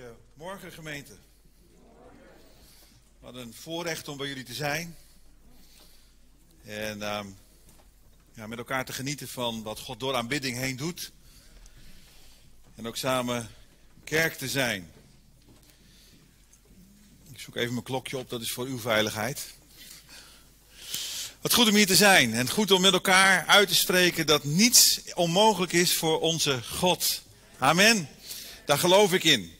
Goedemorgen gemeente. Wat een voorrecht om bij jullie te zijn. En ehm, ja, met elkaar te genieten van wat God door aanbidding heen doet. En ook samen kerk te zijn. Ik zoek even mijn klokje op, dat is voor uw veiligheid. Wat goed om hier te zijn en goed om met elkaar uit te spreken dat niets onmogelijk is voor onze God. Amen. Daar geloof ik in.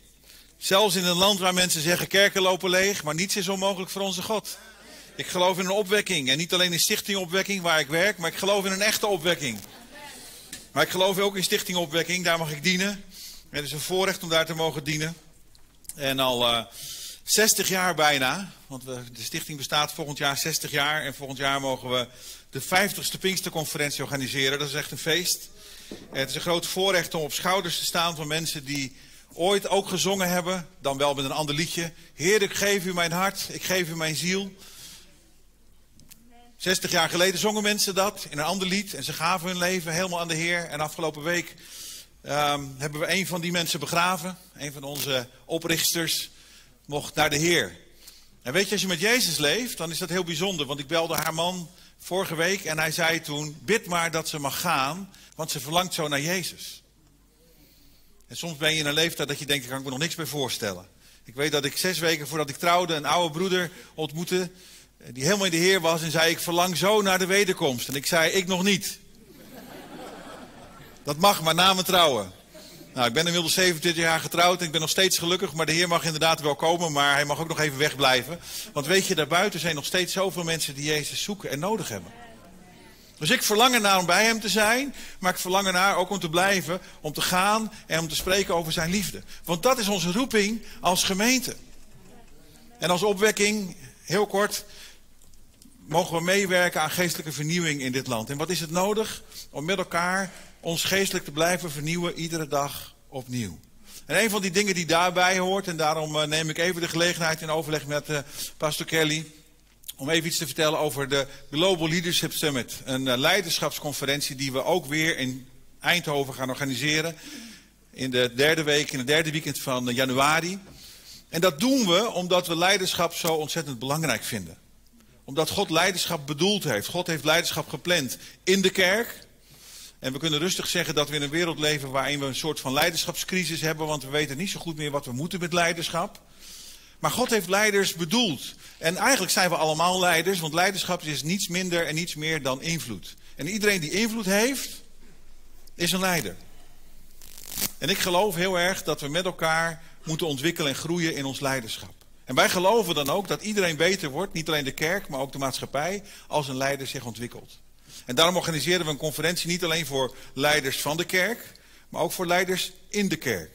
Zelfs in een land waar mensen zeggen kerken lopen leeg, maar niets is onmogelijk voor onze God. Ik geloof in een opwekking. En niet alleen in stichting opwekking waar ik werk, maar ik geloof in een echte opwekking. Maar ik geloof ook in stichting opwekking, daar mag ik dienen. Het is een voorrecht om daar te mogen dienen. En al uh, eh, 60 jaar bijna, want de stichting bestaat volgend jaar 60 jaar. En volgend jaar mogen we de 50ste Pinksterconferentie organiseren. Dat is echt een feest. Het is een groot voorrecht om op schouders te staan van mensen die ooit ook gezongen hebben, dan wel met een ander liedje. Heer, ik geef u mijn hart, ik geef u mijn ziel. 60 jaar geleden zongen mensen dat in een ander lied en ze gaven hun leven helemaal aan de Heer. En afgelopen week um, hebben we een van die mensen begraven. Een van onze oprichters mocht naar de Heer. En weet je, als je met Jezus leeft, dan is dat heel bijzonder. Want ik belde haar man vorige week en hij zei toen: Bid maar dat ze mag gaan, want ze verlangt zo naar Jezus. En soms ben je in een leeftijd dat je denkt, daar kan ik me nog niks bij voorstellen. Ik weet dat ik zes weken voordat ik trouwde een oude broeder ontmoette. Eh, die helemaal in de Heer was en zei, ik verlang zo naar de wederkomst. En ik zei, ik nog niet. Dat mag, maar na mijn trouwen. Nou, ik ben inmiddels 27 jaar getrouwd en ik ben nog steeds gelukkig. Maar de Heer mag inderdaad wel komen, maar hij mag ook nog even wegblijven. Want weet je, daarbuiten zijn nog steeds zoveel mensen die Jezus zoeken en nodig hebben. Dus ik verlang ernaar om bij hem te zijn, maar ik verlang ernaar ook om te blijven, om te gaan en om te spreken over zijn liefde. Want dat is onze roeping als gemeente. En als opwekking, heel kort, mogen we meewerken aan geestelijke vernieuwing in dit land. En wat is het nodig? Om met elkaar ons geestelijk te blijven vernieuwen, iedere dag opnieuw. En een van die dingen die daarbij hoort, en daarom eh, neem ik even de gelegenheid in overleg met uh, pastor Kelly om even iets te vertellen over de Global Leadership Summit. Een eh, leiderschapsconferentie die we ook weer in Eindhoven gaan organiseren. In de derde week, in het derde weekend van eh, januari. En dat doen we omdat we leiderschap zo ontzettend belangrijk vinden. Omdat God leiderschap bedoeld heeft. God heeft leiderschap gepland in de kerk. En we kunnen rustig zeggen dat we in een wereld leven waarin we een soort van leiderschapscrisis hebben. Want we weten niet zo goed meer wat we moeten met leiderschap. Maar God heeft leiders bedoeld. En eigenlijk zijn we allemaal leiders, want leiderschap is niets minder en niets meer dan invloed. En iedereen die invloed heeft, is een leider. En ik geloof heel erg dat we met elkaar moeten ontwikkelen en groeien in ons leiderschap. En wij geloven dan ook dat iedereen beter wordt, niet alleen de kerk, maar ook de maatschappij, als een leider zich ontwikkelt. En daarom organiseren we een conferentie niet alleen voor leiders van de kerk, maar ook voor leiders in de kerk.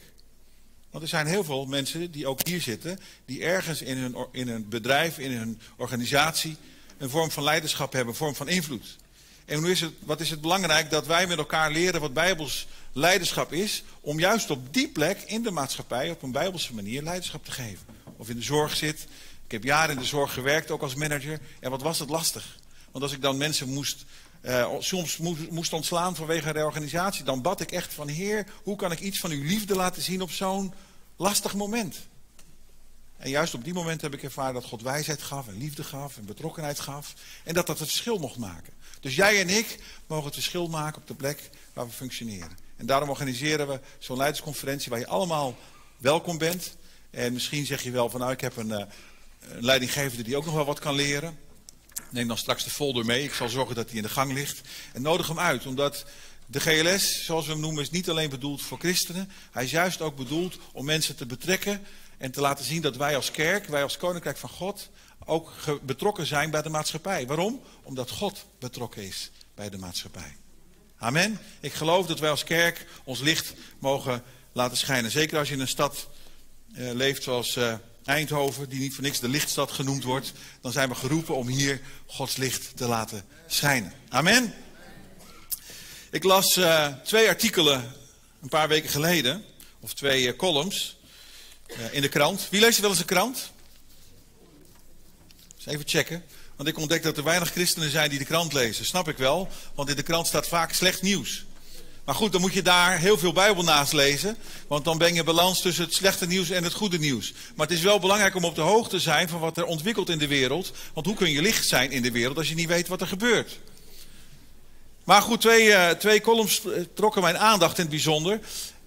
Want er zijn heel veel mensen die ook hier zitten, die ergens in hun, in bedrijf, in hun organisatie, een vorm van leiderschap hebben, een vorm van invloed. En hoe is het, wat is het belangrijk dat wij met elkaar leren wat bijbels leiderschap is, om juist op die plek in de maatschappij op een bijbelse manier leiderschap te geven. Of in de zorg zit. Ik heb jaren in de zorg gewerkt, ook als manager. En wat was het lastig? Want als ik dan mensen moest uh, soms moest ontslaan vanwege reorganisatie, dan bad ik echt van Heer, hoe kan ik iets van uw liefde laten zien op zo'n lastig moment? En juist op die moment heb ik ervaren dat God wijsheid gaf en liefde gaf en betrokkenheid gaf. En dat dat het verschil mocht maken. Dus jij en ik mogen het verschil maken op de plek waar we functioneren. En daarom organiseren we zo'n leidersconferentie waar je allemaal welkom bent. En misschien zeg je wel van nou ik heb een, uh, een leidinggevende die ook nog wel wat kan leren. Neem dan straks de folder mee. Ik zal zorgen dat die in de gang ligt. En nodig hem uit, omdat de GLS, zoals we hem noemen, is niet alleen bedoeld voor christenen. Hij is juist ook bedoeld om mensen te betrekken en te laten zien dat wij als kerk, wij als Koninkrijk van God, ook betrokken zijn bij de maatschappij. Waarom? Omdat God betrokken is bij de maatschappij. Amen. Ik geloof dat wij als kerk ons licht mogen laten schijnen. Zeker als je in een stad uh, leeft zoals... Uh, Eindhoven, die niet voor niks de lichtstad genoemd wordt, dan zijn we geroepen om hier Gods licht te laten schijnen. Amen. Ik las uh, twee artikelen een paar weken geleden, of twee uh, columns uh, in de krant. Wie leest wel eens een krant? Dus even checken. Want ik ontdek dat er weinig christenen zijn die de krant lezen. Snap ik wel, want in de krant staat vaak slecht nieuws. Maar goed, dan moet je daar heel veel Bijbel naast lezen. Want dan ben je balans tussen het slechte nieuws en het goede nieuws. Maar het is wel belangrijk om op de hoogte te zijn van wat er ontwikkelt in de wereld. Want hoe kun je licht zijn in de wereld als je niet weet wat er gebeurt? Maar goed, twee, uh, twee columns trokken mijn aandacht in het bijzonder.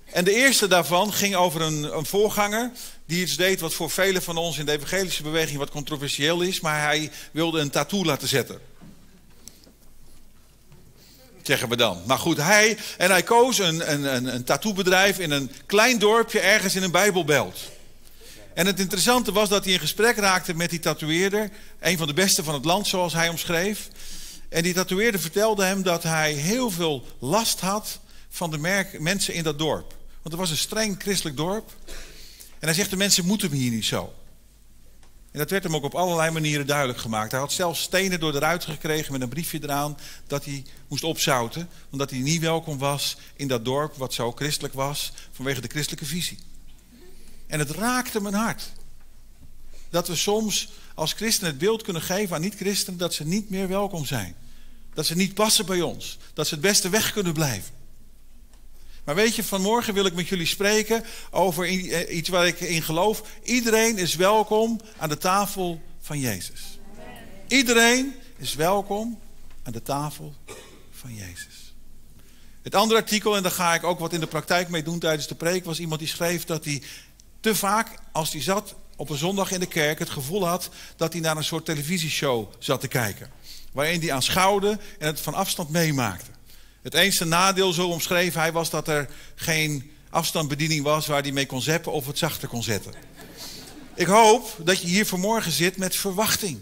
En de eerste daarvan ging over een, een voorganger die iets deed wat voor velen van ons in de evangelische beweging wat controversieel is. Maar hij wilde een tattoo laten zetten zeggen we dan. Maar goed, hij, en hij koos een, een, een, een tattoobedrijf in een klein dorpje ergens in een bijbelbelt. En het interessante was dat hij in gesprek raakte met die tatoeëerder. Een van de beste van het land, zoals hij omschreef. En die tatoeëerder vertelde hem dat hij heel veel last had van de mensen in dat dorp. Want het was een streng christelijk dorp. En hij zegt, de mensen moeten me hier niet zo. En dat werd hem ook op allerlei manieren duidelijk gemaakt. Hij had zelfs stenen door de ruiten gekregen met een briefje eraan dat hij moest opzouten. Omdat hij niet welkom was in dat dorp wat zo christelijk was vanwege de christelijke visie. En het raakte mijn hart. Dat we soms als christenen het beeld kunnen geven aan niet-christenen dat ze niet meer welkom zijn. Dat ze niet passen bij ons. Dat ze het beste weg kunnen blijven. Maar weet je, vanmorgen wil ik met jullie spreken over eh, iets waar ik in geloof. Iedereen is welkom aan de tafel van Jezus. Iedereen is welkom aan de tafel van Jezus. Het andere artikel, en daar ga ik ook wat in de praktijk mee doen tijdens de preek, was iemand die schreef dat hij te vaak, als hij zat op een zondag in de kerk, het gevoel had dat hij naar een soort televisieshow zat te kijken. Waarin hij aanschouwde en het van afstand meemaakte. Het enige nadeel, zo omschreef hij, was dat er geen afstandsbediening was waar hij mee kon zeppen of het zachter kon zetten. Ik hoop dat je hier vanmorgen zit met verwachting.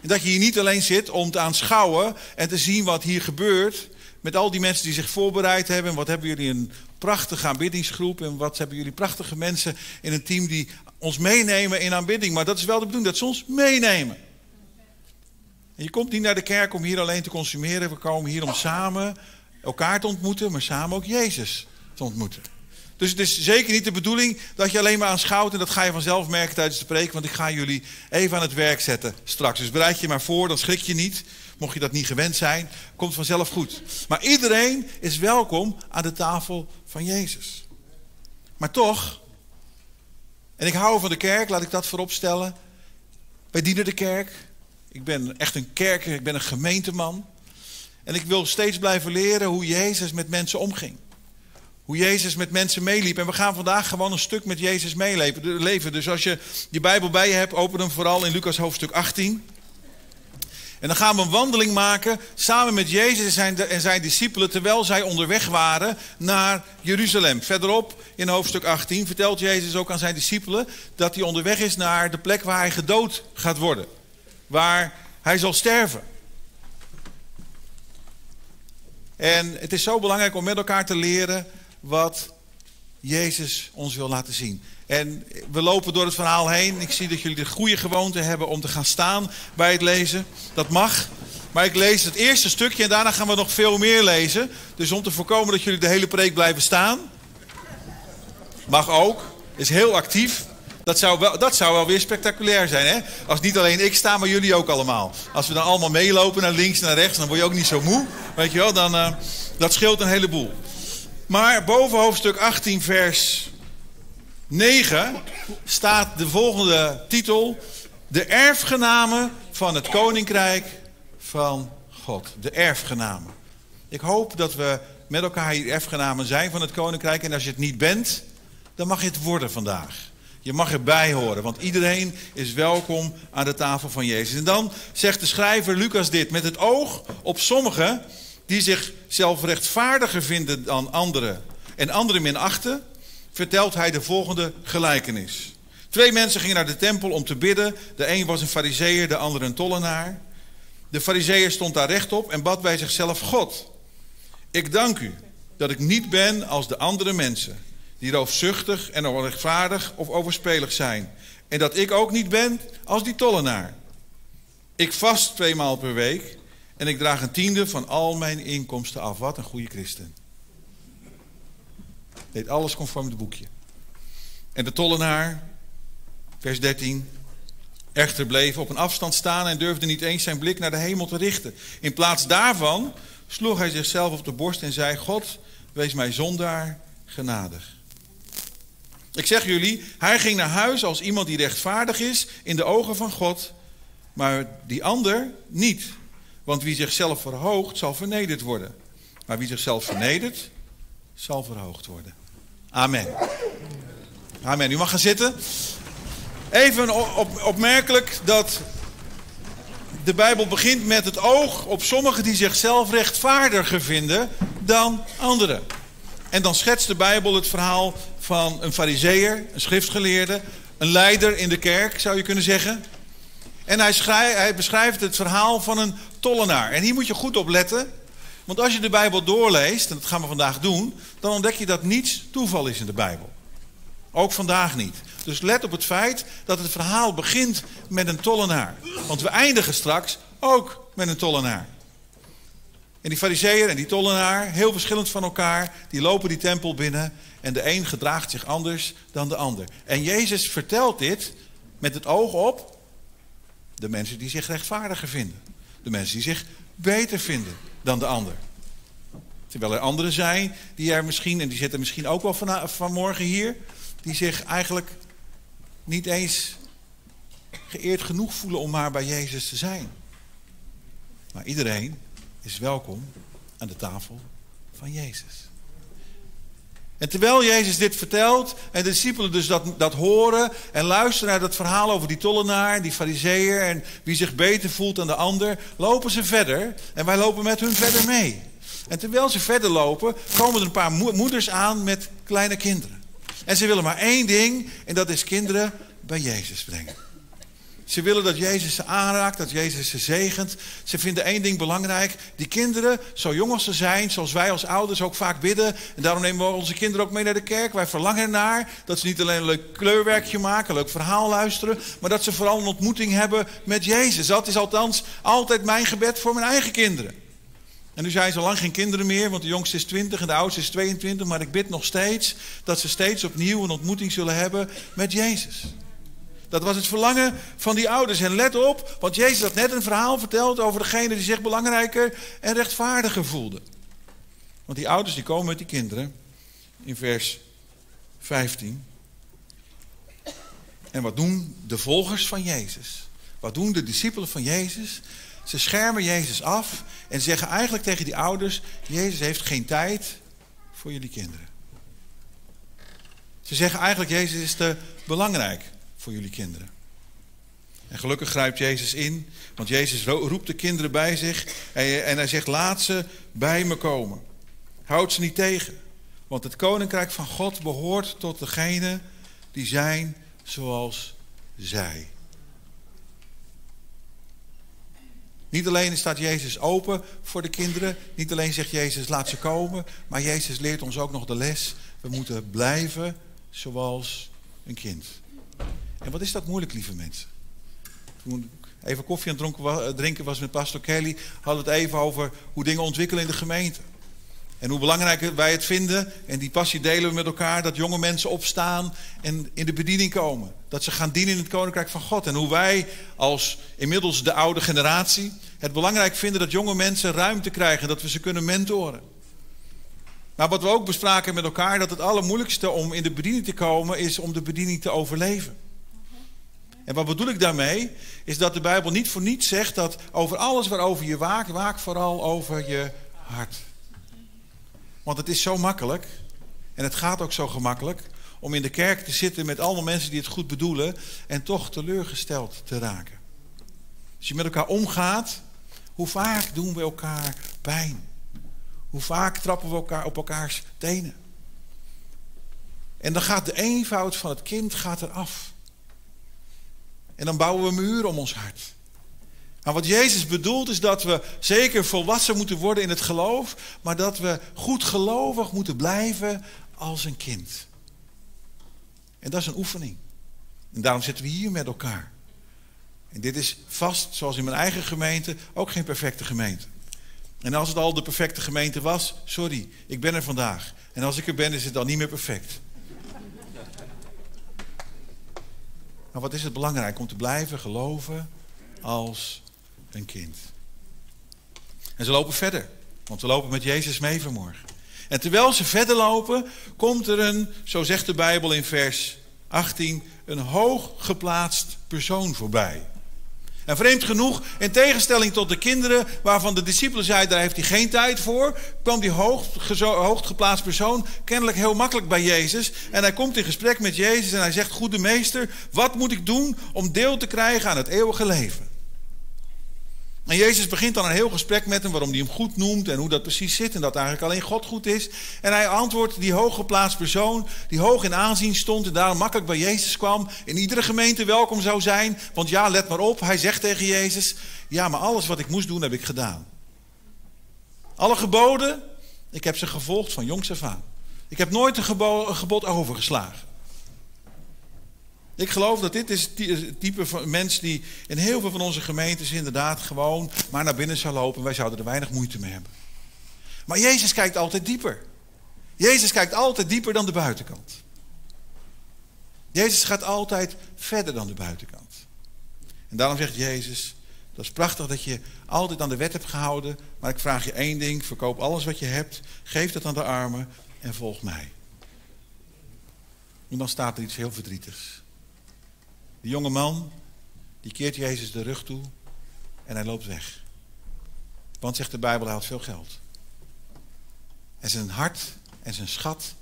En dat je hier niet alleen zit om te aanschouwen en te zien wat hier gebeurt. Met al die mensen die zich voorbereid hebben. En wat hebben jullie een prachtige aanbiddingsgroep. En wat hebben jullie prachtige mensen in een team die ons meenemen in aanbidding. Maar dat is wel de bedoeling, dat ze ons meenemen. En je komt niet naar de kerk om hier alleen te consumeren. We komen hier om samen elkaar te ontmoeten, maar samen ook Jezus te ontmoeten. Dus het is zeker niet de bedoeling dat je alleen maar aanschouwt. En dat ga je vanzelf merken tijdens de preek. Want ik ga jullie even aan het werk zetten straks. Dus bereid je maar voor, dan schrik je niet. Mocht je dat niet gewend zijn, komt vanzelf goed. Maar iedereen is welkom aan de tafel van Jezus. Maar toch, en ik hou van de kerk, laat ik dat voorop stellen. Wij dienen de kerk. Ik ben echt een kerker, ik ben een gemeenteman. En ik wil steeds blijven leren hoe Jezus met mensen omging. Hoe Jezus met mensen meeliep. En we gaan vandaag gewoon een stuk met Jezus meeleven. Dus als je je Bijbel bij je hebt, open hem vooral in Lucas hoofdstuk 18. En dan gaan we een wandeling maken samen met Jezus en zijn, en zijn discipelen terwijl zij onderweg waren naar Jeruzalem. Verderop in hoofdstuk 18 vertelt Jezus ook aan zijn discipelen dat hij onderweg is naar de plek waar hij gedood gaat worden waar hij zal sterven. En het is zo belangrijk om met elkaar te leren wat Jezus ons wil laten zien. En we lopen door het verhaal heen. Ik zie dat jullie de goede gewoonte hebben om te gaan staan bij het lezen. Dat mag. Maar ik lees het eerste stukje en daarna gaan we nog veel meer lezen. Dus om te voorkomen dat jullie de hele preek blijven staan. Mag ook. Is heel actief. Dat zou, wel, dat zou wel weer spectaculair zijn, hè? Als niet alleen ik sta, maar jullie ook allemaal. Als we dan allemaal meelopen naar links, naar rechts, dan word je ook niet zo moe. Weet je wel, dan, uh, dat scheelt een heleboel. Maar boven hoofdstuk 18, vers 9, staat de volgende titel. De erfgenamen van het koninkrijk van God. De erfgenamen. Ik hoop dat we met elkaar hier erfgenamen zijn van het koninkrijk. En als je het niet bent, dan mag je het worden vandaag. Je mag erbij horen, want iedereen is welkom aan de tafel van Jezus. En dan zegt de schrijver Lucas dit, met het oog op sommigen die zichzelf rechtvaardiger vinden dan anderen en anderen minachten, vertelt hij de volgende gelijkenis. Twee mensen gingen naar de tempel om te bidden. De een was een fariseer, de ander een tollenaar. De fariseer stond daar rechtop en bad bij zichzelf: God, ik dank u dat ik niet ben als de andere mensen die roofzuchtig en onrechtvaardig of overspelig zijn. En dat ik ook niet ben als die tollenaar. Ik vast twee maal per week en ik draag een tiende van al mijn inkomsten af. Wat een goede christen. Deed alles conform het boekje. En de tollenaar, vers 13. Echter bleef op een afstand staan en durfde niet eens zijn blik naar de hemel te richten. In plaats daarvan sloeg hij zichzelf op de borst en zei: God, wees mij zondaar genadig. Ik zeg jullie, hij ging naar huis als iemand die rechtvaardig is in de ogen van God, maar die ander niet. Want wie zichzelf verhoogt, zal vernederd worden. Maar wie zichzelf vernedert, zal verhoogd worden. Amen. Amen. U mag gaan zitten. Even op, opmerkelijk dat de Bijbel begint met het oog op sommigen die zichzelf rechtvaardiger vinden dan anderen. En dan schetst de Bijbel het verhaal van een fariseer, een schriftgeleerde, een leider in de kerk, zou je kunnen zeggen. En hij, hij beschrijft het verhaal van een tollenaar. En hier moet je goed op letten. Want als je de Bijbel doorleest, en dat gaan we vandaag doen, dan ontdek je dat niets toeval is in de Bijbel. Ook vandaag niet. Dus let op het feit dat het verhaal begint met een tollenaar. Want we eindigen straks ook met een tollenaar. En die fariseer en die tollenaar, heel verschillend van elkaar, die lopen die tempel binnen en de een gedraagt zich anders dan de ander. En Jezus vertelt dit met het oog op de mensen die zich rechtvaardiger vinden. De mensen die zich beter vinden dan de ander. Terwijl er anderen zijn die er misschien, en die zitten misschien ook wel van, vanmorgen hier, die zich eigenlijk niet eens geëerd genoeg voelen om maar bij Jezus te zijn. Maar iedereen is welkom aan de tafel van Jezus. En terwijl Jezus dit vertelt en de discipelen dus dat, dat horen en luisteren naar dat verhaal over die tollenaar, die fariseer en wie zich beter voelt dan de ander, lopen ze verder en wij lopen met hun verder mee. En terwijl ze verder lopen, komen er een paar moeders aan met kleine kinderen. En ze willen maar één ding en dat is kinderen bij Jezus brengen. Ze willen dat Jezus ze aanraakt, dat Jezus ze zegent. Ze vinden één ding belangrijk. Die kinderen, zo jong als ze zijn, zoals wij als ouders ook vaak bidden. En daarom nemen we onze kinderen ook mee naar de kerk. Wij verlangen ernaar dat ze niet alleen een leuk kleurwerkje maken, een leuk verhaal luisteren. Maar dat ze vooral een ontmoeting hebben met Jezus. Dat is althans altijd mijn gebed voor mijn eigen kinderen. En nu zijn ze al lang geen kinderen meer, want de jongste is 20 en de oudste is 22. Maar ik bid nog steeds dat ze steeds opnieuw een ontmoeting zullen hebben met Jezus. Dat was het verlangen van die ouders. En let op, want Jezus had net een verhaal verteld over degene die zich belangrijker en rechtvaardiger voelde. Want die ouders die komen met die kinderen in vers 15. En wat doen de volgers van Jezus? Wat doen de discipelen van Jezus? Ze schermen Jezus af en zeggen eigenlijk tegen die ouders: Jezus heeft geen tijd voor jullie kinderen. Ze zeggen eigenlijk: Jezus is te belangrijk voor jullie kinderen. En gelukkig grijpt Jezus in, want Jezus roept de kinderen bij zich en hij zegt: Laat ze bij me komen. Houd ze niet tegen, want het koninkrijk van God behoort tot degene die zijn zoals zij. Niet alleen staat Jezus open voor de kinderen, niet alleen zegt Jezus laat ze komen, maar Jezus leert ons ook nog de les. We moeten blijven zoals een kind. En wat is dat moeilijk, lieve mensen? Toen ik even koffie aan het drinken was met pastor Kelly, hadden we het even over hoe dingen ontwikkelen in de gemeente. En hoe belangrijk wij het vinden, en die passie delen we met elkaar, dat jonge mensen opstaan en in de bediening komen. Dat ze gaan dienen in het koninkrijk van God. En hoe wij als inmiddels de oude generatie het belangrijk vinden dat jonge mensen ruimte krijgen, dat we ze kunnen mentoren. Maar wat we ook bespraken met elkaar, dat het allermoeilijkste om in de bediening te komen, is om de bediening te overleven. En wat bedoel ik daarmee? Is dat de Bijbel niet voor niets zegt dat over alles waarover je waakt, waak vooral over je hart. Want het is zo makkelijk, en het gaat ook zo gemakkelijk, om in de kerk te zitten met allemaal mensen die het goed bedoelen en toch teleurgesteld te raken. Als je met elkaar omgaat, hoe vaak doen we elkaar pijn? Hoe vaak trappen we elkaar op elkaars tenen? En dan gaat de eenvoud van het kind gaat eraf. En dan bouwen we muren om ons hart. Maar wat Jezus bedoelt is dat we zeker volwassen moeten worden in het geloof, maar dat we goed gelovig moeten blijven als een kind. En dat is een oefening. En daarom zitten we hier met elkaar. En dit is vast, zoals in mijn eigen gemeente, ook geen perfecte gemeente. En als het al de perfecte gemeente was, sorry, ik ben er vandaag. En als ik er ben, is het dan niet meer perfect. Maar wat is het belangrijk? Om te blijven geloven als een kind. En ze lopen verder. Want we lopen met Jezus mee vanmorgen. En terwijl ze verder lopen, komt er een, zo zegt de Bijbel in vers 18, een hoog geplaatst persoon voorbij. En vreemd genoeg, in tegenstelling tot de kinderen waarvan de discipelen zeiden, daar heeft hij geen tijd voor, kwam die hoog, geplaatst persoon kennelijk heel makkelijk bij Jezus. En hij komt in gesprek met Jezus en hij zegt, goede meester, wat moet ik doen om deel te krijgen aan het eeuwige leven? En Jezus begint dan een heel gesprek met hem, waarom hij hem goed noemt en hoe dat precies zit en dat eigenlijk alleen God goed is. En hij antwoordt die hooggeplaatst persoon, die hoog in aanzien stond en daarom makkelijk bij Jezus kwam, in iedere gemeente welkom zou zijn. Want ja, let maar op, hij zegt tegen Jezus, ja, maar alles wat ik moest doen heb ik gedaan. Alle geboden, ik heb ze gevolgd van jongs af aan. Ik heb nooit een gebod overgeslagen. Ik geloof dat dit is het type van mens die in heel veel van onze gemeentes inderdaad gewoon maar naar binnen zou lopen. Wij zouden er weinig moeite mee hebben. Maar Jezus kijkt altijd dieper. Jezus kijkt altijd dieper dan de buitenkant. Jezus gaat altijd verder dan de buitenkant. En daarom zegt Jezus, dat is prachtig dat je altijd aan de wet hebt gehouden, maar ik vraag je één ding, verkoop alles wat je hebt, geef dat aan de armen en volg mij. En dan staat er iets heel verdrietigs. De jonge man, die keert Jezus de rug toe en hij loopt weg. Want, zegt de Bijbel, hij had veel geld. En zijn hart en zijn schat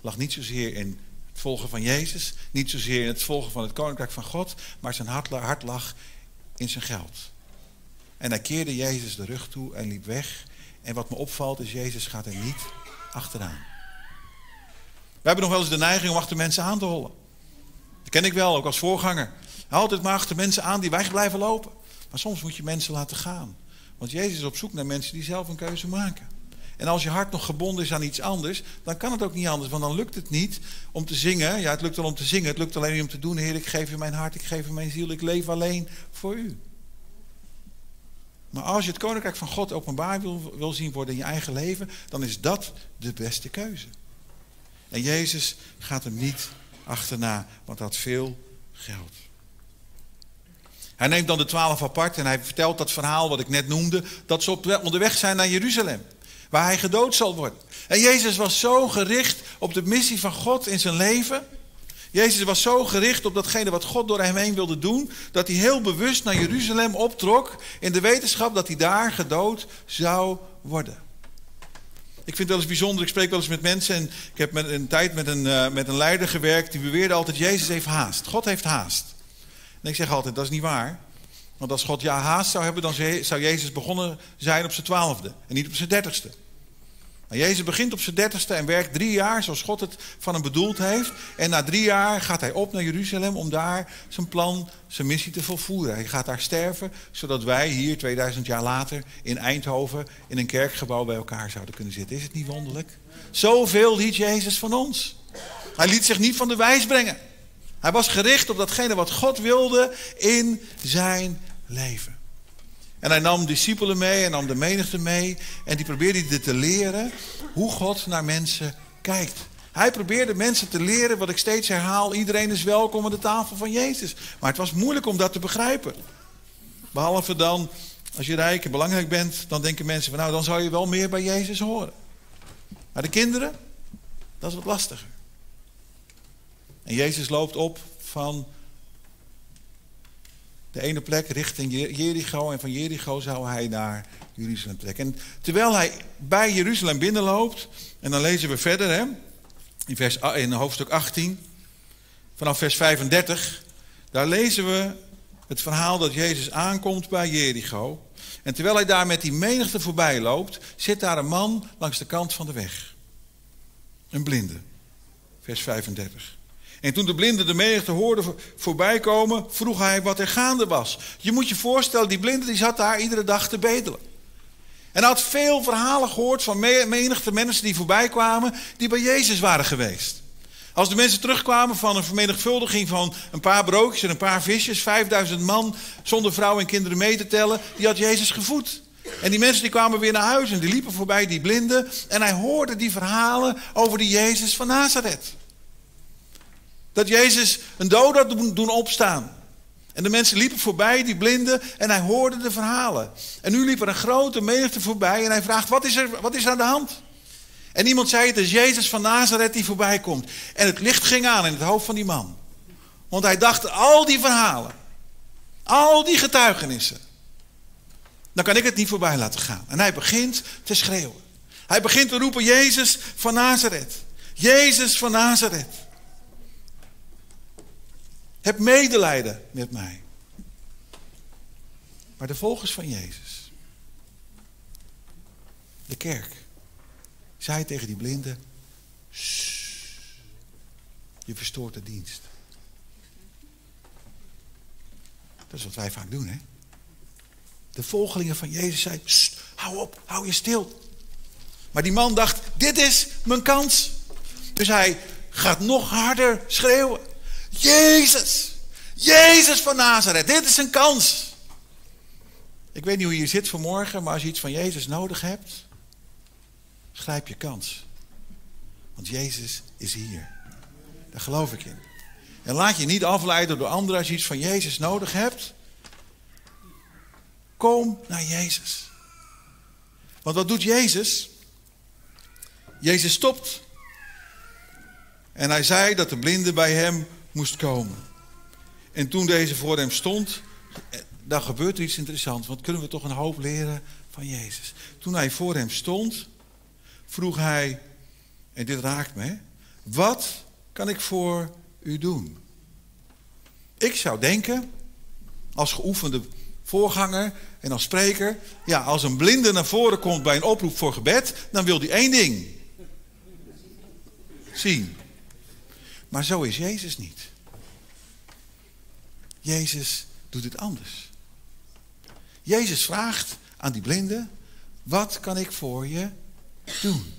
lag niet zozeer in het volgen van Jezus, niet zozeer in het volgen van het koninkrijk van God, maar zijn hart lag in zijn geld. En hij keerde Jezus de rug toe en liep weg. En wat me opvalt is, Jezus gaat er niet achteraan. We hebben nog wel eens de neiging om achter mensen aan te hollen. Dat ken ik wel, ook als voorganger. Altijd maar achter mensen aan die weg blijven lopen. Maar soms moet je mensen laten gaan. Want Jezus is op zoek naar mensen die zelf een keuze maken. En als je hart nog gebonden is aan iets anders, dan kan het ook niet anders. Want dan lukt het niet om te zingen. Ja, het lukt wel om te zingen. Het lukt alleen niet om te doen. Heer, ik geef u mijn hart, ik geef u mijn ziel. Ik leef alleen voor u. Maar als je het koninkrijk van God openbaar wil, wil zien worden in je eigen leven, dan is dat de beste keuze. En Jezus gaat hem niet achterna, want had veel geld. Hij neemt dan de twaalf apart en hij vertelt dat verhaal wat ik net noemde, dat ze op onderweg zijn naar Jeruzalem, waar hij gedood zal worden. En Jezus was zo gericht op de missie van God in zijn leven. Jezus was zo gericht op datgene wat God door hem heen wilde doen, dat hij heel bewust naar Jeruzalem optrok in de wetenschap dat hij daar gedood zou worden. Ik vind het wel eens bijzonder, ik spreek wel eens met mensen en ik heb met een tijd met een, uh, met een leider gewerkt die beweerde altijd, Jezus heeft haast. God heeft haast. En ik zeg altijd, dat is niet waar. Want als God ja haast zou hebben, dan zou Jezus begonnen zijn op zijn twaalfde en niet op zijn dertigste. Maar Jezus begint op zijn dertigste en werkt drie jaar zoals God het van hem bedoeld heeft. En na drie jaar gaat hij op naar Jeruzalem om daar zijn plan, zijn missie te volvoeren. Hij gaat daar sterven, zodat wij hier 2000 jaar later in Eindhoven in een kerkgebouw bij elkaar zouden kunnen zitten. Is het niet wonderlijk? Zoveel liet Jezus van ons. Hij liet zich niet van de wijs brengen. Hij was gericht op datgene wat God wilde in zijn leven. En hij nam discipelen mee en nam de menigte mee. En die probeerde te leren hoe God naar mensen kijkt. Hij probeerde mensen te leren wat ik steeds herhaal. Iedereen is welkom aan de tafel van Jezus. Maar het was moeilijk om dat te begrijpen. Behalve dan, als je rijk en belangrijk bent, dan denken mensen van nou, dan zou je wel meer bij Jezus horen. Maar de kinderen, dat is wat lastiger. En Jezus loopt op van de ene plek richting Jericho. En van Jericho zou hij naar Jeruzalem trekken. En terwijl hij bij Jeruzalem binnenloopt. En dan lezen we verder hè, in, vers, in hoofdstuk 18. Vanaf vers 35. Daar lezen we het verhaal dat Jezus aankomt bij Jericho. En terwijl hij daar met die menigte voorbij loopt, zit daar een man langs de kant van de weg. Een blinde. Vers 35. En toen de blinde de menigte hoorde voorbij komen, vroeg hij wat er gaande was. Je moet je voorstellen, die blinde die zat daar iedere dag te bedelen. En had veel verhalen gehoord van menigte mensen die voorbij kwamen, die bij Jezus waren geweest. Als de mensen terugkwamen van een vermenigvuldiging van een paar broodjes en een paar visjes, 5000 man zonder vrouw en kinderen mee te tellen, die had Jezus gevoed. En die mensen die kwamen weer naar huis en die liepen voorbij die blinden. En hij hoorde die verhalen over die Jezus van Nazareth. Dat Jezus een dood had doen opstaan. En de mensen liepen voorbij, die blinden, en hij hoorde de verhalen. En nu liep er een grote menigte voorbij en hij vraagt, wat is er, wat is er aan de hand? En iemand zei, het is Jezus van Nazareth die voorbij komt. En het licht ging aan in het hoofd van die man. Want hij dacht, al die verhalen, al die getuigenissen, dan kan ik het niet voorbij laten gaan. En hij begint te schreeuwen. Hij begint te roepen, Jezus van Nazareth. Jezus van Nazareth. Heb medelijden met mij. Maar de volgers van Jezus, de kerk, zei tegen die blinden: Je verstoort de dienst. Dat is wat wij vaak doen, hè? De volgelingen van Jezus zeiden: Hou op, hou je stil. Maar die man dacht: Dit is mijn kans. Dus hij gaat nog harder schreeuwen. Jezus, Jezus van Nazareth, dit is een kans. Ik weet niet hoe je zit vanmorgen, maar als je iets van Jezus nodig hebt, grijp je kans. Want Jezus is hier. Daar geloof ik in. En laat je niet afleiden door anderen als je iets van Jezus nodig hebt. Kom naar Jezus. Want wat doet Jezus? Jezus stopt. En hij zei dat de blinde bij hem moest komen. En toen deze voor hem stond, dan gebeurt er iets interessants. Want kunnen we toch een hoop leren van Jezus. Toen hij voor hem stond, vroeg hij, en dit raakt me, wat kan ik voor u doen? Ik zou denken, als geoefende voorganger en als spreker, ja, als een blinde naar voren komt bij een oproep voor gebed, dan wil hij één ding. Zien. Maar zo is Jezus niet. Jezus doet het anders. Jezus vraagt aan die blinde, wat kan ik voor je doen?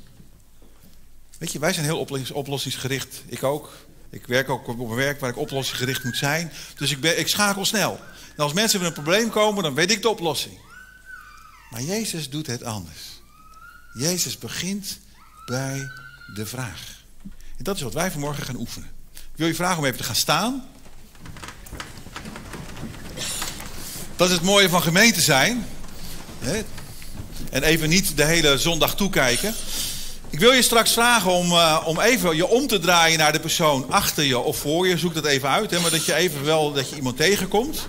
Weet je, wij zijn heel oplossingsgericht. Ik ook. Ik werk ook op een werk waar ik oplossingsgericht moet zijn. Dus ik, ben, ik schakel snel. En als mensen met een probleem komen, dan weet ik de oplossing. Maar Jezus doet het anders. Jezus begint bij de vraag. En dat is wat wij vanmorgen gaan oefenen. Ik wil je vragen om even te gaan staan. Dat is het mooie van gemeente zijn. En even niet de hele zondag toekijken. Ik wil je straks vragen om, uh, om even je om te draaien naar de persoon achter je of voor je. Zoek dat even uit, hè, maar dat je even wel dat je iemand tegenkomt.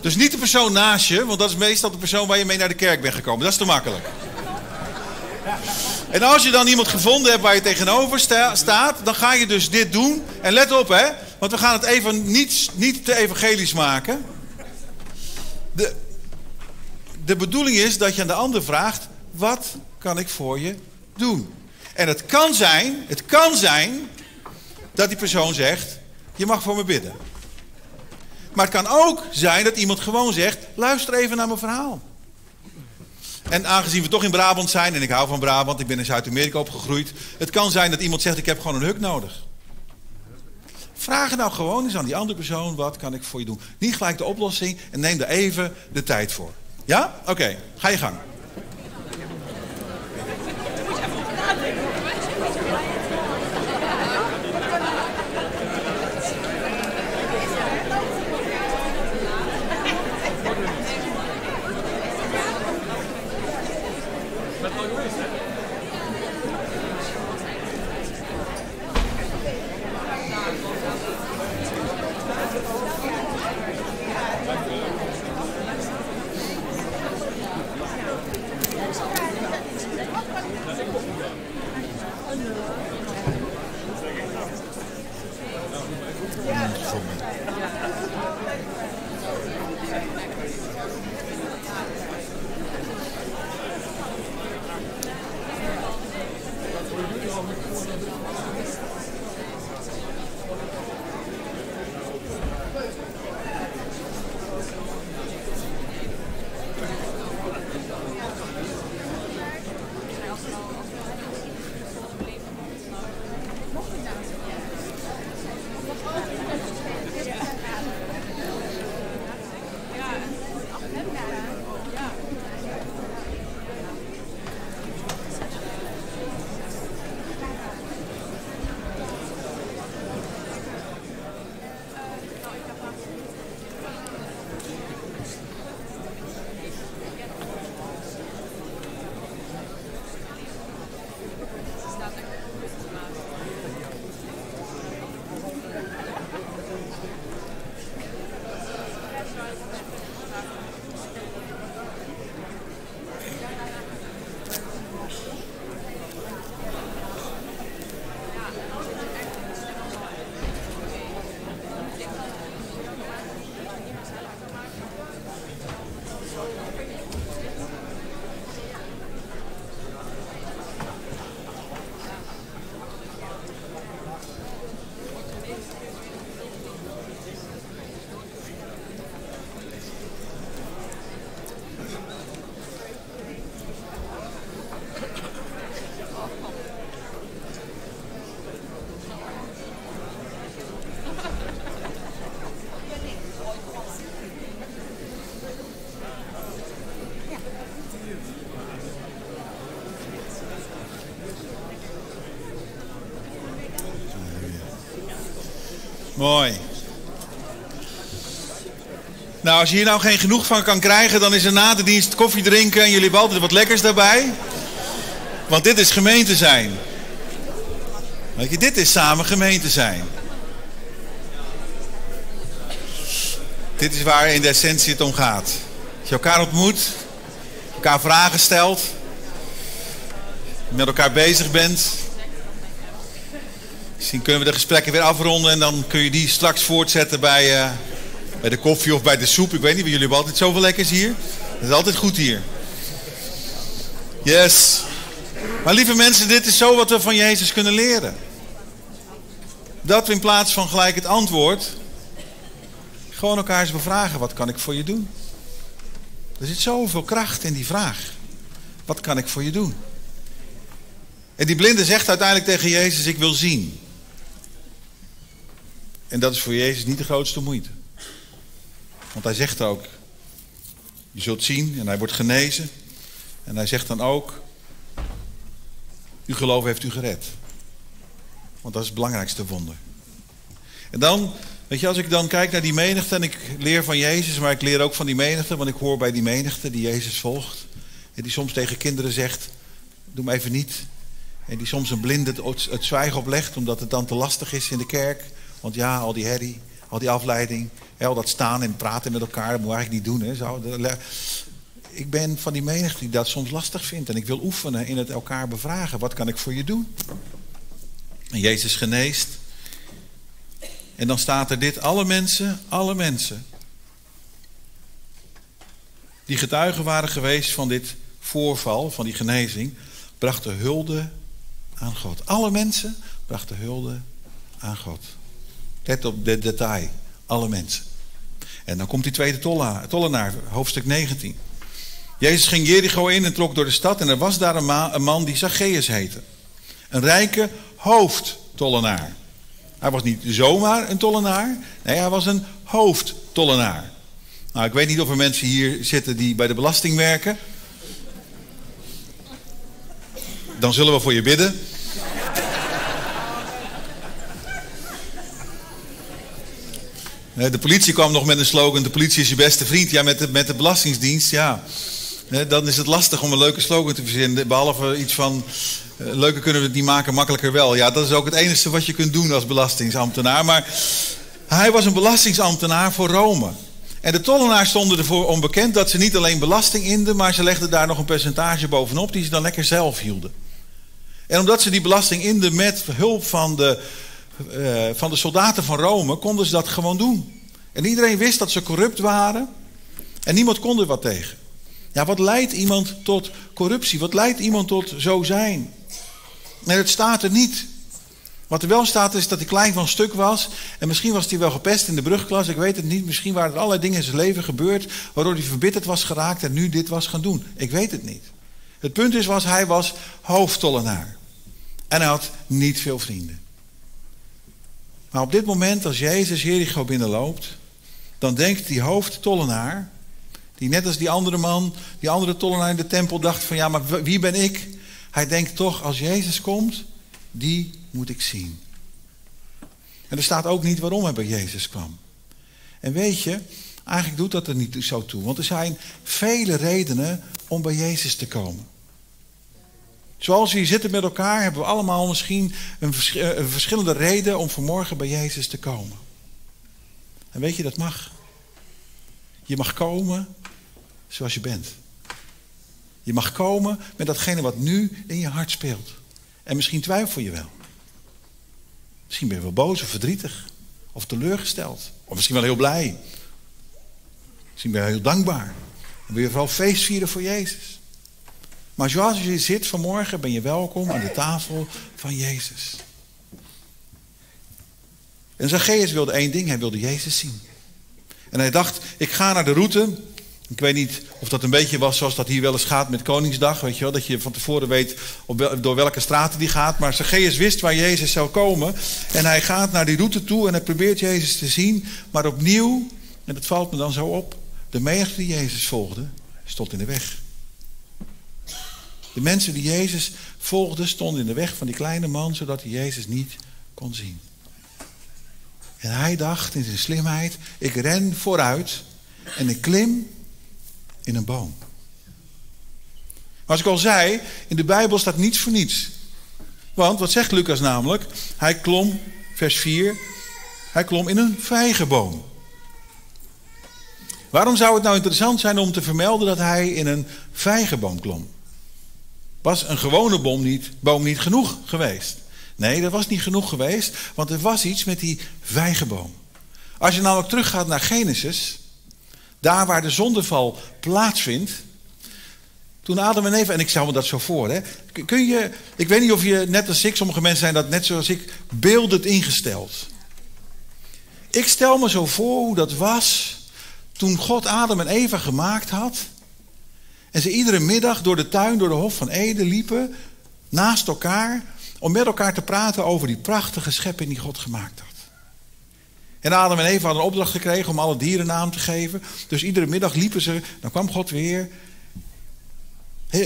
Dus niet de persoon naast je, want dat is meestal de persoon waar je mee naar de kerk bent gekomen. Dat is te makkelijk. En als je dan iemand gevonden hebt waar je tegenover staat, dan ga je dus dit doen. En let op hè, want we gaan het even niet, niet te evangelisch maken. De, de bedoeling is dat je aan de ander vraagt, wat kan ik voor je doen? En het kan zijn, het kan zijn dat die persoon zegt, je mag voor me bidden. Maar het kan ook zijn dat iemand gewoon zegt, luister even naar mijn verhaal. En aangezien we toch in Brabant zijn, en ik hou van Brabant, ik ben in Zuid-Amerika opgegroeid. Het kan zijn dat iemand zegt, ik heb gewoon een huk nodig. Vraag nou gewoon eens aan die andere persoon, wat kan ik voor je doen? Niet gelijk de oplossing en neem er even de tijd voor. Ja? Oké, ga je gang. Mooi. Nou, als je hier nou geen genoeg van kan krijgen, dan is er na de dienst koffie drinken en jullie hebben altijd wat lekkers daarbij. Want dit is gemeente zijn. Weet je, dit is samen gemeente zijn. Dit is waar in de essentie het om gaat. Als je elkaar ontmoet, elkaar vragen stelt, met elkaar bezig bent. Misschien kunnen we de gesprekken weer afronden en dan kun je die straks voortzetten bij, uh, bij de koffie of bij de soep. Ik weet niet, jullie hebben altijd zoveel lekkers hier. Dat is altijd goed hier. Yes. Maar lieve mensen, dit is zo wat we van Jezus kunnen leren. Dat we in plaats van gelijk het antwoord gewoon elkaar eens bevragen: wat kan ik voor je doen? Er zit zoveel kracht in die vraag. Wat kan ik voor je doen? En die blinde zegt uiteindelijk tegen Jezus: Ik wil zien. En dat is voor Jezus niet de grootste moeite. Want hij zegt ook: Je zult zien, en hij wordt genezen. En hij zegt dan ook: Uw geloof heeft u gered. Want dat is het belangrijkste wonder. En dan, weet je, als ik dan kijk naar die menigte en ik leer van Jezus, maar ik leer ook van die menigte, want ik hoor bij die menigte die Jezus volgt. En die soms tegen kinderen zegt, doe me even niet. En die soms een blinde het, het zwijgen oplegt, omdat het dan te lastig is in de kerk. Want ja, al die herrie, al die afleiding, al dat staan en praten met elkaar, dat moet eigenlijk niet doen. Hè. Zo, ik ben van die menigte die dat soms lastig vindt. En ik wil oefenen in het elkaar bevragen. Wat kan ik voor je doen? En Jezus geneest. En dan staat er dit. Alle mensen, alle mensen. Die getuigen waren geweest van dit voorval, van die genezing. Brachten hulde aan God. Alle mensen brachten hulde aan God. Let op de detail. Alle mensen. En dan komt die tweede tollenaar, hoofdstuk 19. Jezus ging Jericho in en trok door de stad en er was daar een, man die Zacchaeus heette. Een rijke hoofdtollenaar. Hij was niet zomaar een tollenaar, nee, hij was een hoofdtollenaar. Nou, ik weet niet of er mensen hier zitten die bij de belasting werken. Dan zullen we voor je bidden. De politie kwam nog met een slogan: de politie is je beste vriend. Ja, met de, met de Belastingdienst, ja dan is het lastig om een leuke slogan te verzinnen. Behalve iets van, uh, leuker kunnen we het niet maken, makkelijker wel. Ja, dat is ook het enige wat je kunt doen als belastingsambtenaar. Maar hij was een belastingsambtenaar voor Rome. En de tollenaars stonden ervoor onbekend dat ze niet alleen belasting inden, maar ze legden daar nog een percentage bovenop die ze dan lekker zelf hielden. En omdat ze die belasting inden met hulp van de, uh, van de soldaten van Rome, konden ze dat gewoon doen. En iedereen wist dat ze corrupt waren en niemand kon er wat tegen. Ja, wat leidt iemand tot corruptie? Wat leidt iemand tot zo zijn? En het staat er niet. Wat er wel staat is dat hij klein van stuk was. En misschien was hij wel gepest in de brugklas. Ik weet het niet. Misschien waren er allerlei dingen in zijn leven gebeurd. Waardoor hij verbitterd was geraakt en nu dit was gaan doen. Ik weet het niet. Het punt is, was, hij was hoofdtollenaar. En hij had niet veel vrienden. Maar op dit moment, als Jezus Jericho binnenloopt. Dan denkt die hoofdtollenaar. Die net als die andere man, die andere tollenaar in de tempel dacht van ja, maar wie ben ik? Hij denkt toch, als Jezus komt, die moet ik zien. En er staat ook niet waarom hij bij Jezus kwam. En weet je, eigenlijk doet dat er niet zo toe. Want er zijn vele redenen om bij Jezus te komen. Zoals we hier zitten met elkaar, hebben we allemaal misschien een, een verschillende reden om vanmorgen bij Jezus te komen. En weet je, dat mag. Je mag komen zoals je bent. Je mag komen met datgene wat nu in je hart speelt. En misschien twijfel je wel. Misschien ben je wel boos of verdrietig. Of teleurgesteld. Of misschien wel heel blij. Misschien ben je heel dankbaar. Dan wil je vooral feest vieren voor Jezus. Maar zoals je zit vanmorgen ben je welkom aan de tafel van Jezus. En Zacchaeus wilde één ding, hij wilde Jezus zien. En hij dacht, ik ga naar de route ik weet niet of dat een beetje was zoals dat hier wel eens gaat met Koningsdag. Weet je wel, dat je van tevoren weet op door welke straten die gaat. Maar Zacchaeus wist waar Jezus zou komen. En hij gaat naar die route toe en hij probeert Jezus te zien. Maar opnieuw, en dat valt me dan zo op. De menigte die Jezus volgde, stond in de weg. De mensen die Jezus volgden stonden in de weg van die kleine man, zodat hij Jezus niet kon zien. En hij dacht in zijn slimheid, ik ren vooruit en ik klim in een boom. Maar als ik al zei, in de Bijbel staat niets voor niets. Want wat zegt Lucas namelijk? Hij klom, vers 4, hij klom in een vijgenboom. Waarom zou het nou interessant zijn om te vermelden dat hij in een vijgenboom klom? Was een gewone boom niet, boom niet genoeg geweest? Nee, dat was niet genoeg geweest, want er was iets met die vijgenboom. Als je namelijk teruggaat naar Genesis, daar waar de zondeval plaatsvindt, toen Adam en Eva, en ik stel me dat zo voor, hè, kun je, ik weet niet of je net als ik, sommige mensen zijn dat net zoals ik, beeldend ingesteld. Ik stel me zo voor hoe dat was toen God Adam en Eva gemaakt had. En ze iedere middag door de tuin, door de Hof van Eden liepen, naast elkaar, om met elkaar te praten over die prachtige schepping die God gemaakt had. En Adam en Eva hadden een opdracht gekregen om alle dieren naam te geven. Dus iedere middag liepen ze, dan kwam God weer.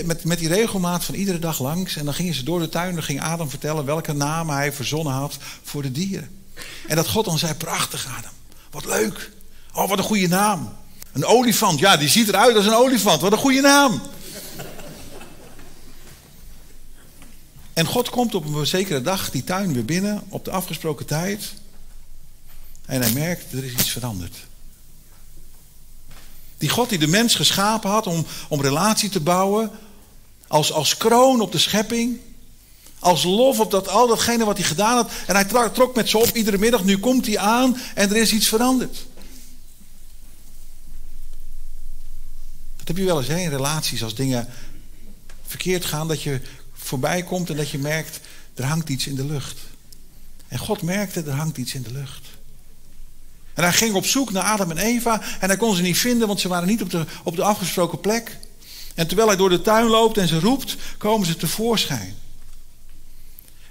Met, met die regelmaat van iedere dag langs. En dan gingen ze door de tuin. Dan ging Adam vertellen welke namen hij verzonnen had voor de dieren. En dat God dan zei: Prachtig, Adam. Wat leuk. Oh, wat een goede naam. Een olifant. Ja, die ziet eruit als een olifant. Wat een goede naam. En God komt op een zekere dag die tuin weer binnen. Op de afgesproken tijd. En hij merkt, er is iets veranderd. Die God die de mens geschapen had om, om relatie te bouwen. Als, als kroon op de schepping. Als lof op dat, al datgene wat hij gedaan had. En hij trok met ze op iedere middag. Nu komt hij aan en er is iets veranderd. Heb je wel eens hè, in relaties. Als dingen verkeerd gaan. Dat je voorbij komt en dat je merkt. Er hangt iets in de lucht. En God merkte, er hangt iets in de lucht. En hij ging op zoek naar Adam en Eva. En hij kon ze niet vinden, want ze waren niet op de, op de afgesproken plek. En terwijl hij door de tuin loopt en ze roept, komen ze tevoorschijn.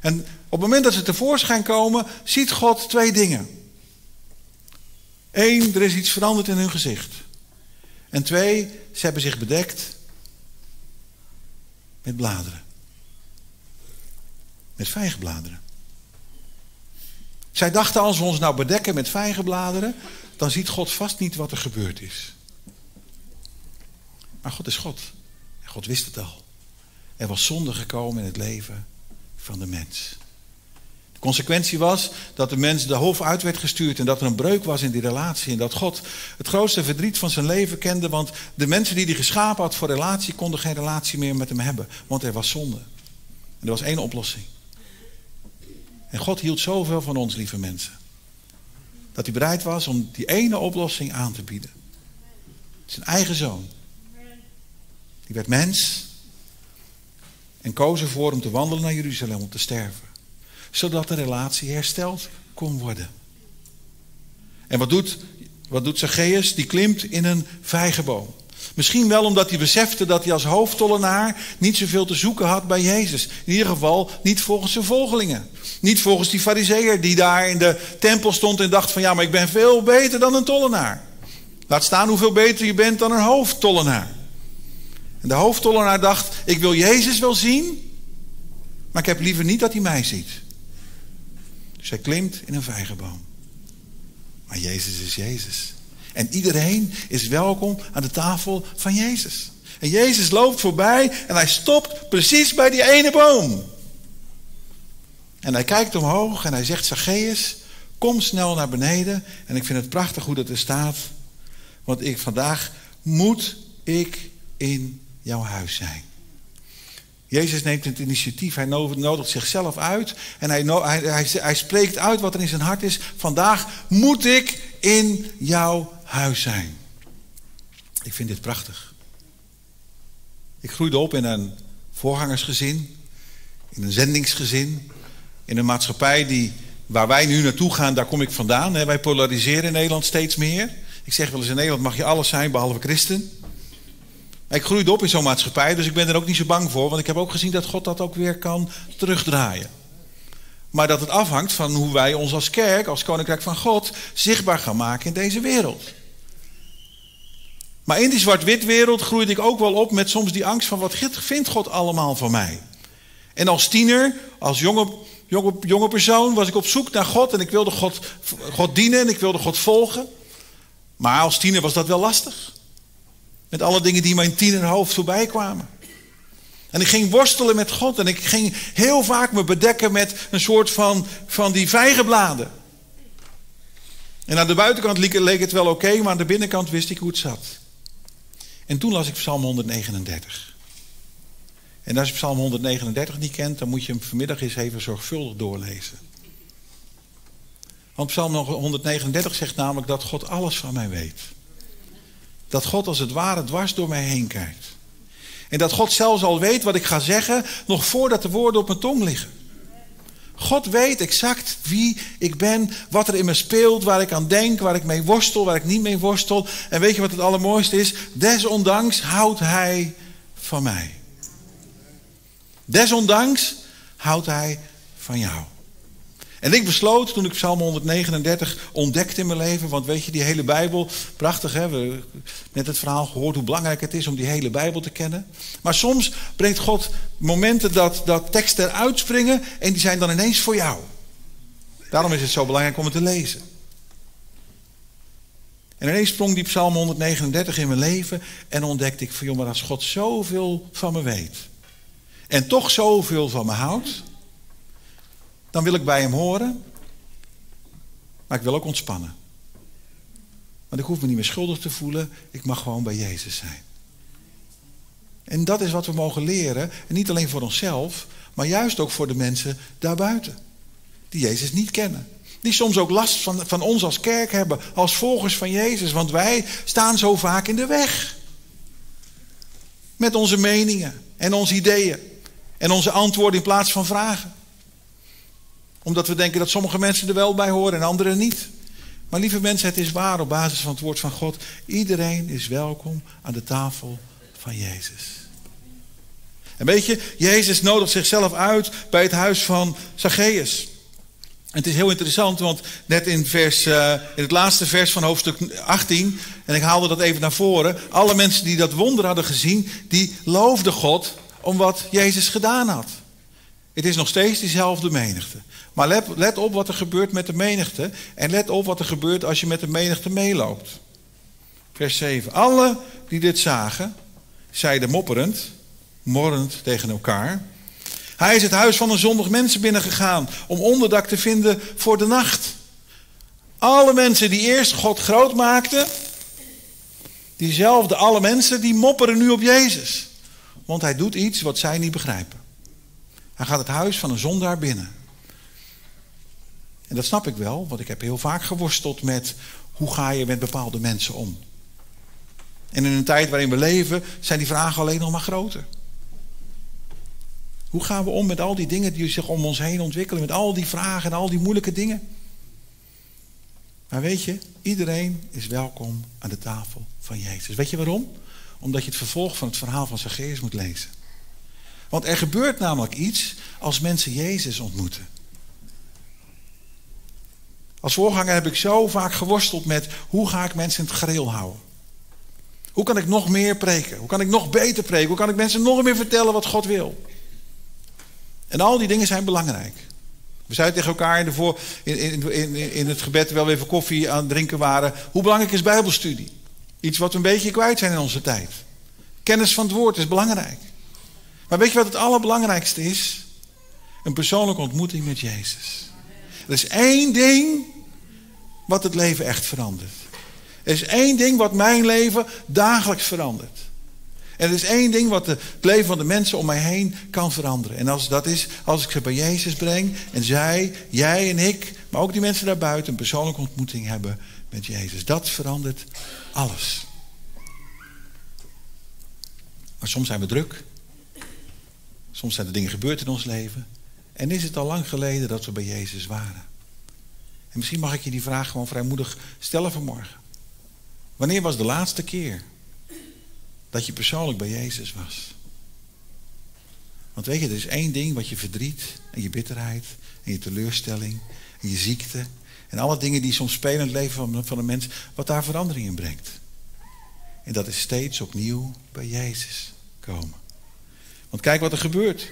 En op het moment dat ze tevoorschijn komen, ziet God twee dingen. Eén, er is iets veranderd in hun gezicht. En twee, ze hebben zich bedekt met bladeren. Met vijgenbladeren. Zij dachten, als we ons nou bedekken met vijgenbladeren, dan ziet God vast niet wat er gebeurd is. Maar God is God. En God wist het al. Er was zonde gekomen in het leven van de mens. De consequentie was dat de mens de hof uit werd gestuurd en dat er een breuk was in die relatie. En dat God het grootste verdriet van zijn leven kende, want de mensen die hij geschapen had voor relatie konden geen relatie meer met hem hebben, want er was zonde. En er was één oplossing. En God hield zoveel van ons, lieve mensen. Dat hij bereid was om die ene oplossing aan te bieden. Zijn eigen zoon. Die werd mens. En koos ervoor om te wandelen naar Jeruzalem om te sterven. Zodat de relatie hersteld kon worden. En wat doet, wat doet Zacchaeus? Die klimt in een vijgenboom. Misschien wel omdat hij besefte dat hij als hoofdtollenaar niet zoveel te zoeken had bij Jezus. In ieder geval niet volgens zijn volgelingen. Niet volgens die fariseer die daar in de tempel stond en dacht van ja, maar ik ben veel beter dan een tollenaar. Laat staan hoeveel beter je bent dan een hoofdtollenaar. En de hoofdtollenaar dacht, ik wil Jezus wel zien, maar ik heb liever niet dat hij mij ziet. Hij klimt in een vijgenboom. Maar Jezus is Jezus. En iedereen is welkom aan de tafel van Jezus. En Jezus loopt voorbij en hij stopt precies bij die ene boom. En hij kijkt omhoog en hij zegt: Zacchaeus, kom snel naar beneden. En ik vind het prachtig hoe dat er staat. Want ik, vandaag moet ik in jouw huis zijn. Jezus neemt het initiatief, hij nodigt zichzelf uit en hij, hij, hij, hij, spreekt uit wat er in zijn hart is. Vandaag moet ik in jouw huis zijn. Ik vind dit prachtig. Ik groeide op in een voorgangersgezin, in een zendingsgezin, in een maatschappij die, waar wij nu naartoe gaan, daar kom ik vandaan. Wij polariseren in Nederland steeds meer. Ik zeg wel eens, in Nederland mag je alles zijn behalve christen. Ik groeide op in zo'n maatschappij, dus ik ben er ook niet zo bang voor. Want ik heb ook gezien dat God dat ook weer kan terugdraaien. Maar dat het afhangt van hoe wij ons als kerk, als koninkrijk van God, zichtbaar gaan maken in deze wereld. Maar in die zwart-wit wereld groeide ik ook wel op met soms die angst van wat vindt God allemaal van mij? En als tiener, als jonge jonge, jonge persoon was ik op zoek naar God en ik wilde God, God dienen en ik wilde God volgen. Maar als tiener was dat wel lastig. Met alle dingen die mijn tienerhoofd voorbij kwamen. En ik ging worstelen met God en ik ging heel vaak me bedekken met een soort van, van die vijgenbladen. En aan de buitenkant leek het wel oké, maar aan de binnenkant wist ik hoe het zat. En toen las ik Psalm 139. En als je Psalm 139 niet kent, dan moet je hem vanmiddag eens even zorgvuldig doorlezen. Want Psalm 139 zegt namelijk dat God alles van mij weet. Dat God als het ware dwars door mij heen kijkt. En dat God zelfs al weet wat ik ga zeggen, nog voordat de woorden op mijn tong liggen. God weet exact wie ik ben, wat er in me speelt, waar ik aan denk, waar ik mee worstel, waar ik niet mee worstel. En weet je wat het allermooiste is? Desondanks houdt Hij van mij. Desondanks houdt Hij van jou. En ik besloot toen ik Psalm 139 ontdekte in mijn leven, want weet je, die hele Bijbel, prachtig hè, we hebben net het verhaal gehoord hoe belangrijk het is om die hele Bijbel te kennen. Maar soms brengt God momenten dat, dat teksten eruit springen en die zijn dan ineens voor jou. Daarom is het zo belangrijk om het te lezen. En ineens sprong die Psalm 139 in mijn leven en ontdekte ik van joh, maar als God zoveel van me weet en toch zoveel van me houdt, dan wil ik bij hem horen. Maar ik wil ook ontspannen. Want ik hoef me niet meer schuldig te voelen. Ik mag gewoon bij Jezus zijn. En dat is wat we mogen leren. En niet alleen voor onszelf, maar juist ook voor de mensen daarbuiten. Die Jezus niet kennen. Die soms ook last van, van ons als kerk hebben, als volgers van Jezus. Want wij staan zo vaak in de weg. Met onze meningen en onze ideeën. En onze antwoorden in plaats van vragen omdat we denken dat sommige mensen er wel bij horen en anderen niet. Maar lieve mensen, het is waar op basis van het woord van God. Iedereen is welkom aan de tafel van Jezus. En weet je, Jezus nodigt zichzelf uit bij het huis van Zacchaeus. En het is heel interessant, want net in, vers, uh, in het laatste vers van hoofdstuk 18, en ik haalde dat even naar voren, alle mensen die dat wonder hadden gezien, die loofden God om wat Jezus gedaan had. Het is nog steeds diezelfde menigte. Maar let, op wat er gebeurt met de menigte. En let op wat er gebeurt als je met de menigte meeloopt. Vers 7. Alle die dit zagen, zeiden mopperend, morrend tegen elkaar. Hij is het huis van een zondig mensen binnengegaan om onderdak te vinden voor de nacht. Alle mensen die eerst God groot maakten, diezelfde alle mensen, die mopperen nu op Jezus. Want hij doet iets wat zij niet begrijpen. Hij gaat het huis van een zondaar binnen. En dat snap ik wel, want ik heb heel vaak geworsteld met hoe ga je met bepaalde mensen om. En in een tijd waarin we leven zijn die vragen alleen nog maar groter. Hoe gaan we om met al die dingen die zich om ons heen ontwikkelen, met al die vragen en al die moeilijke dingen? Maar weet je, iedereen is welkom aan de tafel van Jezus. Weet je waarom? Omdat je het vervolg van het verhaal van Zacchaeus moet lezen. Want er gebeurt namelijk iets als mensen Jezus ontmoeten. Als voorganger heb ik zo vaak geworsteld met hoe ga ik mensen in het gereel houden. Hoe kan ik nog meer preken? Hoe kan ik nog beter preken? Hoe kan ik mensen nog meer vertellen wat God wil? En al die dingen zijn belangrijk. We zeiden tegen elkaar in, de voor, in, in, in, het gebed, terwijl we even koffie aan het drinken waren. Hoe belangrijk is Bijbelstudie? Iets wat we een beetje kwijt zijn in onze tijd. Kennis van het woord is belangrijk. Maar weet je wat het allerbelangrijkste is? Een persoonlijke ontmoeting met Jezus. Er is één ding wat het leven echt verandert. Er is één ding wat mijn leven dagelijks verandert. En er is één ding wat het leven van de mensen om mij heen kan veranderen. En als dat is, als ik ze bij Jezus breng en zij, jij en ik, maar ook die mensen daarbuiten, een persoonlijke ontmoeting hebben met Jezus. Dat verandert alles. Maar soms zijn we druk. Soms zijn er dingen gebeurd in ons leven. En is het al lang geleden dat we bij Jezus waren? En misschien mag ik je die vraag gewoon vrijmoedig stellen vanmorgen. Wanneer was de laatste keer dat je persoonlijk bij Jezus was? Want weet je, er is één ding wat je verdriet en je bitterheid en je teleurstelling en je ziekte en alle dingen die soms spelen in het leven van, van een mens, wat daar verandering in brengt. En dat is steeds opnieuw bij Jezus komen. Want kijk wat er gebeurt.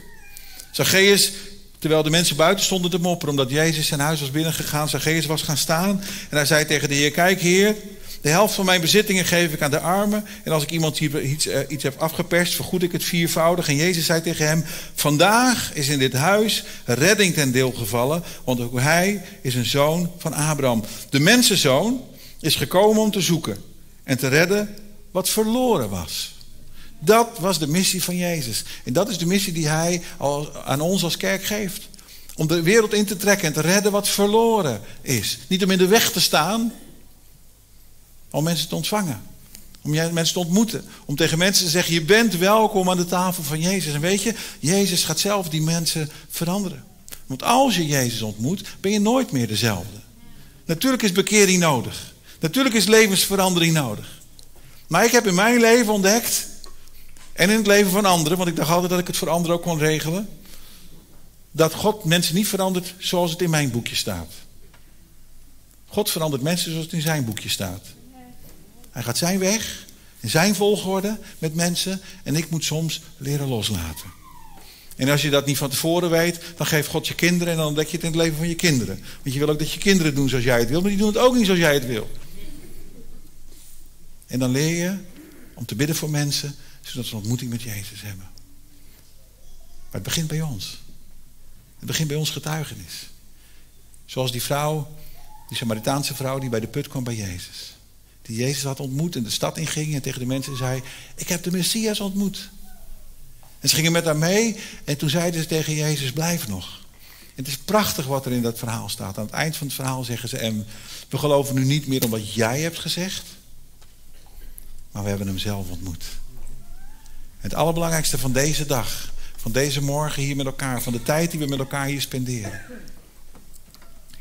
Zacchaeus Terwijl de mensen buiten stonden te mopperen omdat Jezus zijn huis was binnengegaan, Zacchaeus was gaan staan. En hij zei tegen de Heer, kijk Heer, de helft van mijn bezittingen geef ik aan de armen. En als ik iemand iets, uh, iets heb afgeperst, vergoed ik het viervoudig. En Jezus zei tegen hem, vandaag is in dit huis redding ten deel gevallen. Want ook hij is een zoon van Abraham. De mensenzoon is gekomen om te zoeken en te redden wat verloren was. Dat was de missie van Jezus. En dat is de missie die hij aan ons als kerk geeft. Om de wereld in te trekken en te redden wat verloren is. Niet om in de weg te staan, om mensen te ontvangen. Om mensen te ontmoeten. Om tegen mensen te zeggen, je bent welkom aan de tafel van Jezus. En weet je, Jezus gaat zelf die mensen veranderen. Want als je Jezus ontmoet, ben je nooit meer dezelfde. Natuurlijk is bekering nodig. Natuurlijk is levensverandering nodig. Maar ik heb in mijn leven ontdekt, en in het leven van anderen, want ik dacht altijd dat ik het voor anderen ook kon regelen, dat God mensen niet verandert zoals het in mijn boekje staat. God verandert mensen zoals het in zijn boekje staat. Hij gaat zijn weg, in zijn volgorde met mensen, en ik moet soms leren loslaten. En als je dat niet van tevoren weet, dan geeft God je kinderen en dan ontdek je het in het leven van je kinderen. Want je wil ook dat je kinderen doen zoals jij het wil, maar die doen het ook niet zoals jij het wil. En dan leer je om te bidden voor mensen, zodat ze een ontmoeting met Jezus hebben. Maar het begint bij ons. Het begint bij ons getuigenis. Zoals die vrouw, die Samaritaanse vrouw die bij de put kwam bij Jezus. Die Jezus had ontmoet en de stad inging en tegen de mensen zei: Ik heb de Messias ontmoet. En ze gingen met haar mee en toen zeiden ze tegen Jezus: Blijf nog. En het is prachtig wat er in dat verhaal staat. Aan het eind van het verhaal zeggen ze: En we geloven nu niet meer om wat jij hebt gezegd, maar we hebben hem zelf ontmoet. Het allerbelangrijkste van deze dag, van deze morgen hier met elkaar, van de tijd die we met elkaar hier spenderen,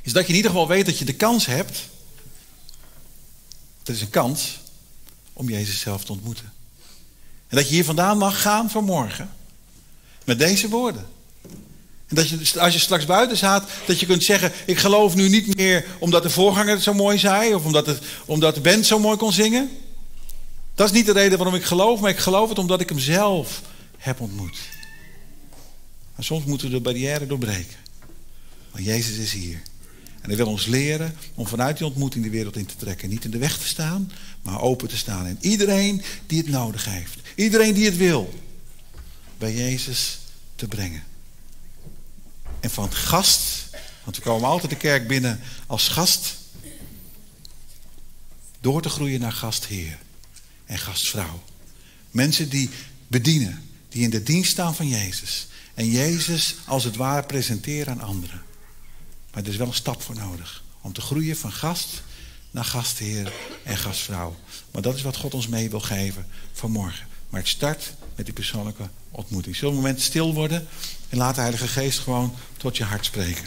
is dat je in ieder geval weet dat je de kans hebt. Het is een kans om Jezus zelf te ontmoeten. En dat je hier vandaan mag gaan vanmorgen. Met deze woorden. En dat je, als je straks buiten staat, dat je kunt zeggen: Ik geloof nu niet meer omdat de voorganger het zo mooi zei, of omdat, het, omdat de band zo mooi kon zingen. Dat is niet de reden waarom ik geloof, maar ik geloof het omdat ik hem zelf heb ontmoet. Maar soms moeten we de barrière doorbreken. Maar Jezus is hier. En hij wil ons leren om vanuit die ontmoeting de wereld in te trekken. Niet in de weg te staan, maar open te staan. En iedereen die het nodig heeft, iedereen die het wil, bij Jezus te brengen. En van gast, want we komen altijd de kerk binnen als gast, door te groeien naar gastheer en gastvrouw. Mensen die bedienen, die in de dienst staan van Jezus. En Jezus als het ware presenteren aan anderen. Maar er is wel een stap voor nodig. Om te groeien van gast naar gastheer en gastvrouw. Maar dat is wat God ons mee wil geven vanmorgen. Maar het start met die persoonlijke ontmoeting. Zullen we een moment stil worden en laat de Heilige Geest gewoon tot je hart spreken.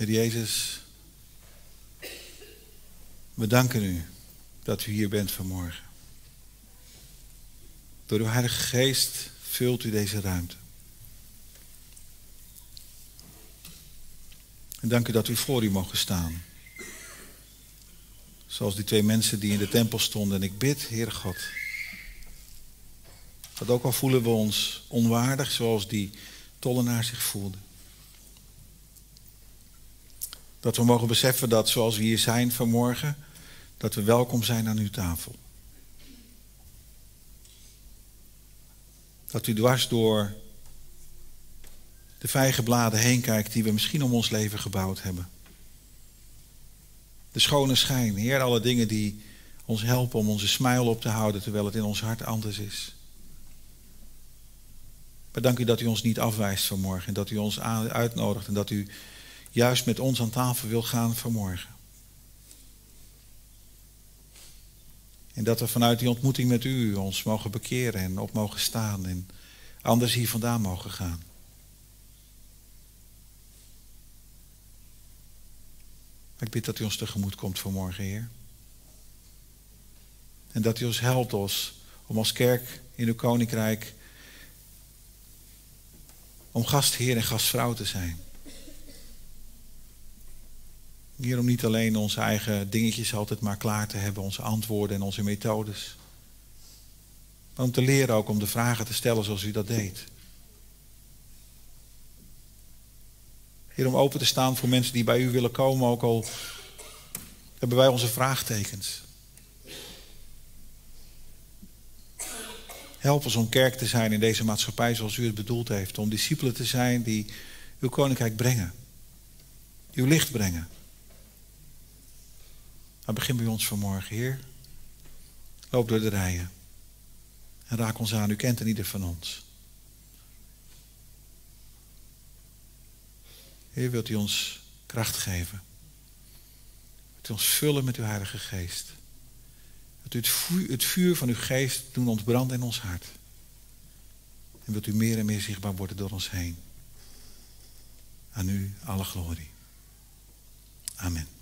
Heer Jezus, we danken u dat u hier bent vanmorgen. Door uw Heilige Geest vult u deze ruimte. En dank u dat u voor u mogen staan. Zoals die twee mensen die in de tempel stonden. En ik bid, Heer God, dat ook al voelen we ons onwaardig, zoals die tollenaar zich voelde. Dat we mogen beseffen dat zoals we hier zijn vanmorgen, dat we welkom zijn aan uw tafel. Dat u dwars door de vijgenbladen heen kijkt die we misschien om ons leven gebouwd hebben. De schone schijn, Heer, alle dingen die ons helpen om onze smile op te houden terwijl het in ons hart anders is. Dank u dat u ons niet afwijst vanmorgen en dat u ons uitnodigt en dat u juist met ons aan tafel wil gaan vanmorgen. En dat we vanuit die ontmoeting met u ons mogen bekeren en op mogen staan en anders hier vandaan mogen gaan. Ik bid dat u ons tegemoet komt vanmorgen, Heer. En dat u ons helpt ons om als kerk in uw koninkrijk om gastheer en gastvrouw te zijn. Hier om niet alleen onze eigen dingetjes altijd maar klaar te hebben, onze antwoorden en onze methodes. Maar om te leren ook om de vragen te stellen zoals u dat deed. Heer, om open te staan voor mensen die bij u willen komen, ook al hebben wij onze vraagtekens. Help ons om kerk te zijn in deze maatschappij zoals u het bedoeld heeft. Om discipelen te zijn die uw koninkrijk brengen. Uw licht brengen. Maar begin bij ons vanmorgen, Heer. Loop door de rijen. En raak ons aan. U kent er ieder van ons. Heer, wilt u ons kracht geven? Wilt u ons vullen met uw Heilige Geest? Wilt u het vuur, het vuur van uw geest doen ontbranden in ons hart? En wilt u meer en meer zichtbaar worden door ons heen? Aan u alle glorie. Amen.